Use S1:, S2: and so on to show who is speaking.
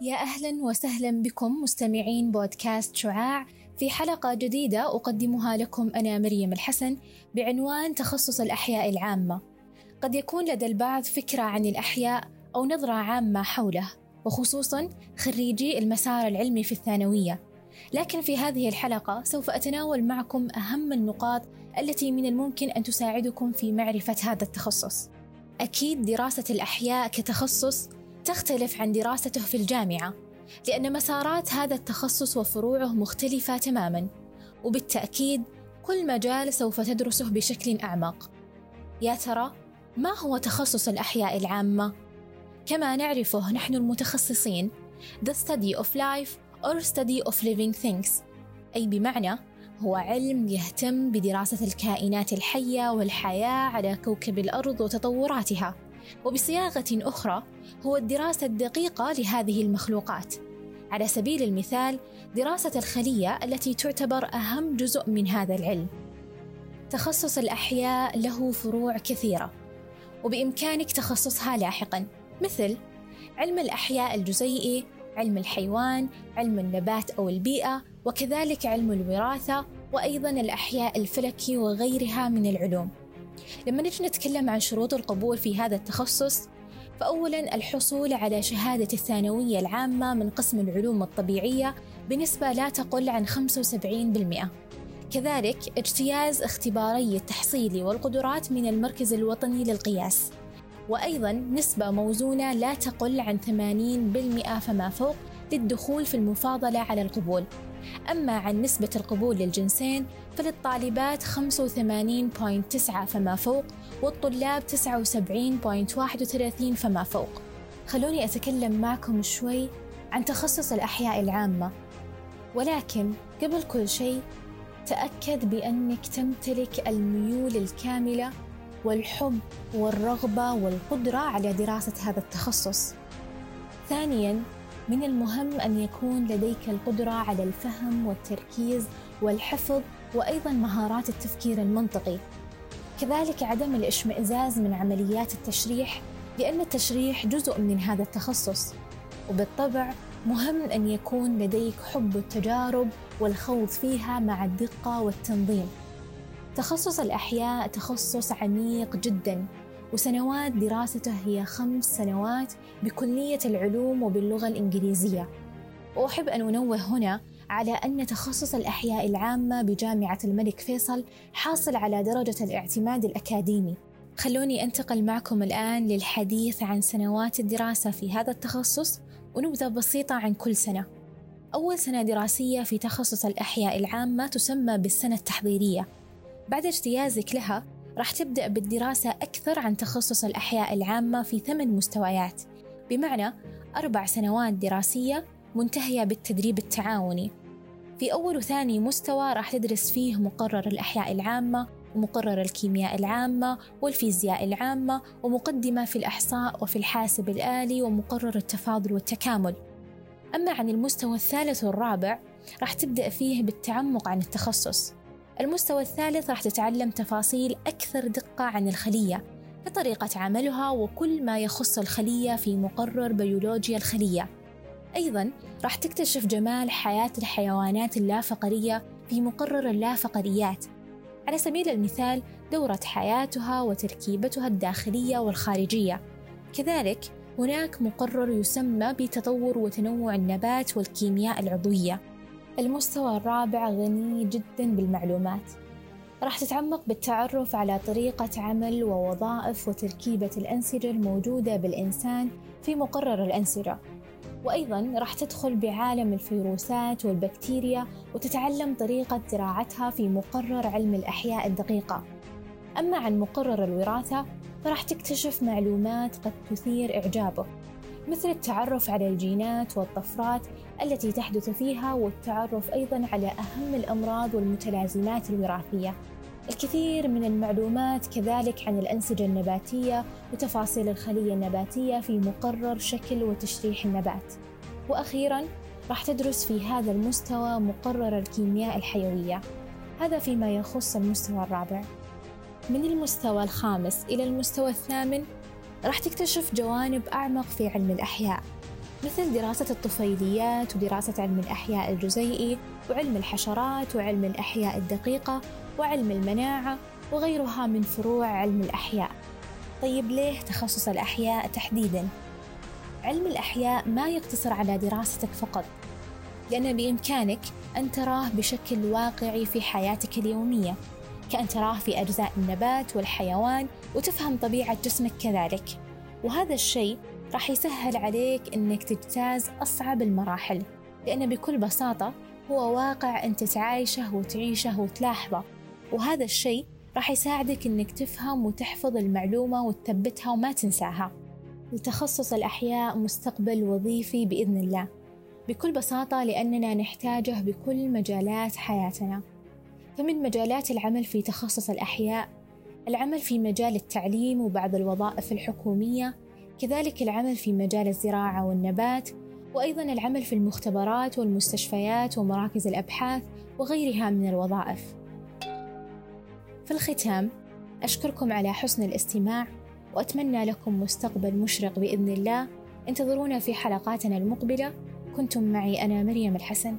S1: يا أهلا وسهلا بكم مستمعين بودكاست شعاع في حلقة جديدة أقدمها لكم أنا مريم الحسن بعنوان تخصص الأحياء العامة. قد يكون لدى البعض فكرة عن الأحياء أو نظرة عامة حوله، وخصوصا خريجي المسار العلمي في الثانوية. لكن في هذه الحلقة سوف أتناول معكم أهم النقاط التي من الممكن أن تساعدكم في معرفة هذا التخصص. أكيد دراسة الأحياء كتخصص تختلف عن دراسته في الجامعة لأن مسارات هذا التخصص وفروعه مختلفة تماما وبالتأكيد كل مجال سوف تدرسه بشكل أعمق يا ترى ما هو تخصص الأحياء العامة؟ كما نعرفه نحن المتخصصين The study of life or study of living things أي بمعنى هو علم يهتم بدراسة الكائنات الحية والحياة على كوكب الأرض وتطوراتها وبصياغة أخرى هو الدراسة الدقيقة لهذه المخلوقات. على سبيل المثال دراسة الخلية التي تعتبر أهم جزء من هذا العلم. تخصص الأحياء له فروع كثيرة وبإمكانك تخصصها لاحقا. مثل علم الأحياء الجزيئي علم الحيوان علم النبات أو البيئة وكذلك علم الوراثة وأيضا الأحياء الفلكي وغيرها من العلوم. لما نجي نتكلم عن شروط القبول في هذا التخصص فأولا الحصول على شهادة الثانوية العامة من قسم العلوم الطبيعية بنسبة لا تقل عن 75% كذلك اجتياز اختباري التحصيل والقدرات من المركز الوطني للقياس. وأيضا نسبة موزونة لا تقل عن 80% فما فوق للدخول في المفاضلة على القبول. أما عن نسبة القبول للجنسين فللطالبات 85.9 فما فوق والطلاب 79.31 فما فوق خلوني أتكلم معكم شوي عن تخصص الأحياء العامة ولكن قبل كل شيء تأكد بأنك تمتلك الميول الكاملة والحب والرغبة والقدرة على دراسة هذا التخصص. ثانياً من المهم أن يكون لديك القدرة على الفهم والتركيز والحفظ وأيضا مهارات التفكير المنطقي. كذلك عدم الاشمئزاز من عمليات التشريح لأن التشريح جزء من هذا التخصص. وبالطبع مهم أن يكون لديك حب التجارب والخوض فيها مع الدقة والتنظيم. تخصص الأحياء تخصص عميق جدا. وسنوات دراسته هي خمس سنوات بكلية العلوم وباللغة الإنجليزية. وأحب أن أنوه هنا على أن تخصص الأحياء العامة بجامعة الملك فيصل حاصل على درجة الاعتماد الأكاديمي. خلوني أنتقل معكم الآن للحديث عن سنوات الدراسة في هذا التخصص ونبذة بسيطة عن كل سنة. أول سنة دراسية في تخصص الأحياء العامة تسمى بالسنة التحضيرية. بعد اجتيازك لها راح تبدأ بالدراسة أكثر عن تخصص الأحياء العامة في ثمان مستويات. بمعنى أربع سنوات دراسية منتهية بالتدريب التعاوني. في أول وثاني مستوى راح تدرس فيه مقرر الأحياء العامة ومقرر الكيمياء العامة والفيزياء العامة ومقدمة في الأحصاء وفي الحاسب الآلي ومقرر التفاضل والتكامل. أما عن المستوى الثالث والرابع راح تبدأ فيه بالتعمق عن التخصص. المستوى الثالث راح تتعلم تفاصيل أكثر دقة عن الخلية كطريقة عملها وكل ما يخص الخلية في مقرر بيولوجيا الخلية. أيضا راح تكتشف جمال حياة الحيوانات اللافقرية في مقرر اللافقريات. على سبيل المثال دورة حياتها وتركيبتها الداخلية والخارجية. كذلك هناك مقرر يسمى بتطور وتنوع النبات والكيمياء العضوية. المستوى الرابع غني جدا بالمعلومات. راح تتعمق بالتعرف على طريقة عمل ووظائف وتركيبة الأنسجة الموجودة بالإنسان في مقرر الأنسجة. وأيضا راح تدخل بعالم الفيروسات والبكتيريا وتتعلم طريقة زراعتها في مقرر علم الأحياء الدقيقة. أما عن مقرر الوراثة فراح تكتشف معلومات قد تثير إعجابك مثل التعرف على الجينات والطفرات التي تحدث فيها والتعرف أيضا على أهم الأمراض والمتلازمات الوراثية. الكثير من المعلومات كذلك عن الأنسجة النباتية وتفاصيل الخلية النباتية في مقرر شكل وتشريح النبات. وأخيرا راح تدرس في هذا المستوى مقرر الكيمياء الحيوية. هذا فيما يخص المستوى الرابع. من المستوى الخامس إلى المستوى الثامن راح تكتشف جوانب أعمق في علم الأحياء مثل دراسة الطفيليات ودراسة علم الأحياء الجزيئي وعلم الحشرات وعلم الأحياء الدقيقة وعلم المناعة وغيرها من فروع علم الأحياء طيب ليه تخصص الأحياء تحديداً؟ علم الأحياء ما يقتصر على دراستك فقط لأن بإمكانك أن تراه بشكل واقعي في حياتك اليومية كأن تراه في أجزاء النبات والحيوان وتفهم طبيعة جسمك كذلك. وهذا الشيء راح يسهل عليك أنك تجتاز أصعب المراحل لأن بكل بساطة هو واقع أنت تعايشه وتعيشه وتلاحظه. وهذا الشيء راح يساعدك أنك تفهم وتحفظ المعلومة وتثبتها وما تنساها. لتخصص الأحياء مستقبل وظيفي بإذن الله. بكل بساطة لأننا نحتاجه بكل مجالات حياتنا. فمن مجالات العمل في تخصص الأحياء العمل في مجال التعليم وبعض الوظائف الحكومية كذلك العمل في مجال الزراعة والنبات وأيضا العمل في المختبرات والمستشفيات ومراكز الأبحاث وغيرها من الوظائف. في الختام أشكركم على حسن الاستماع وأتمنى لكم مستقبل مشرق بإذن الله. انتظرونا في حلقاتنا المقبلة. كنتم معي أنا مريم الحسن.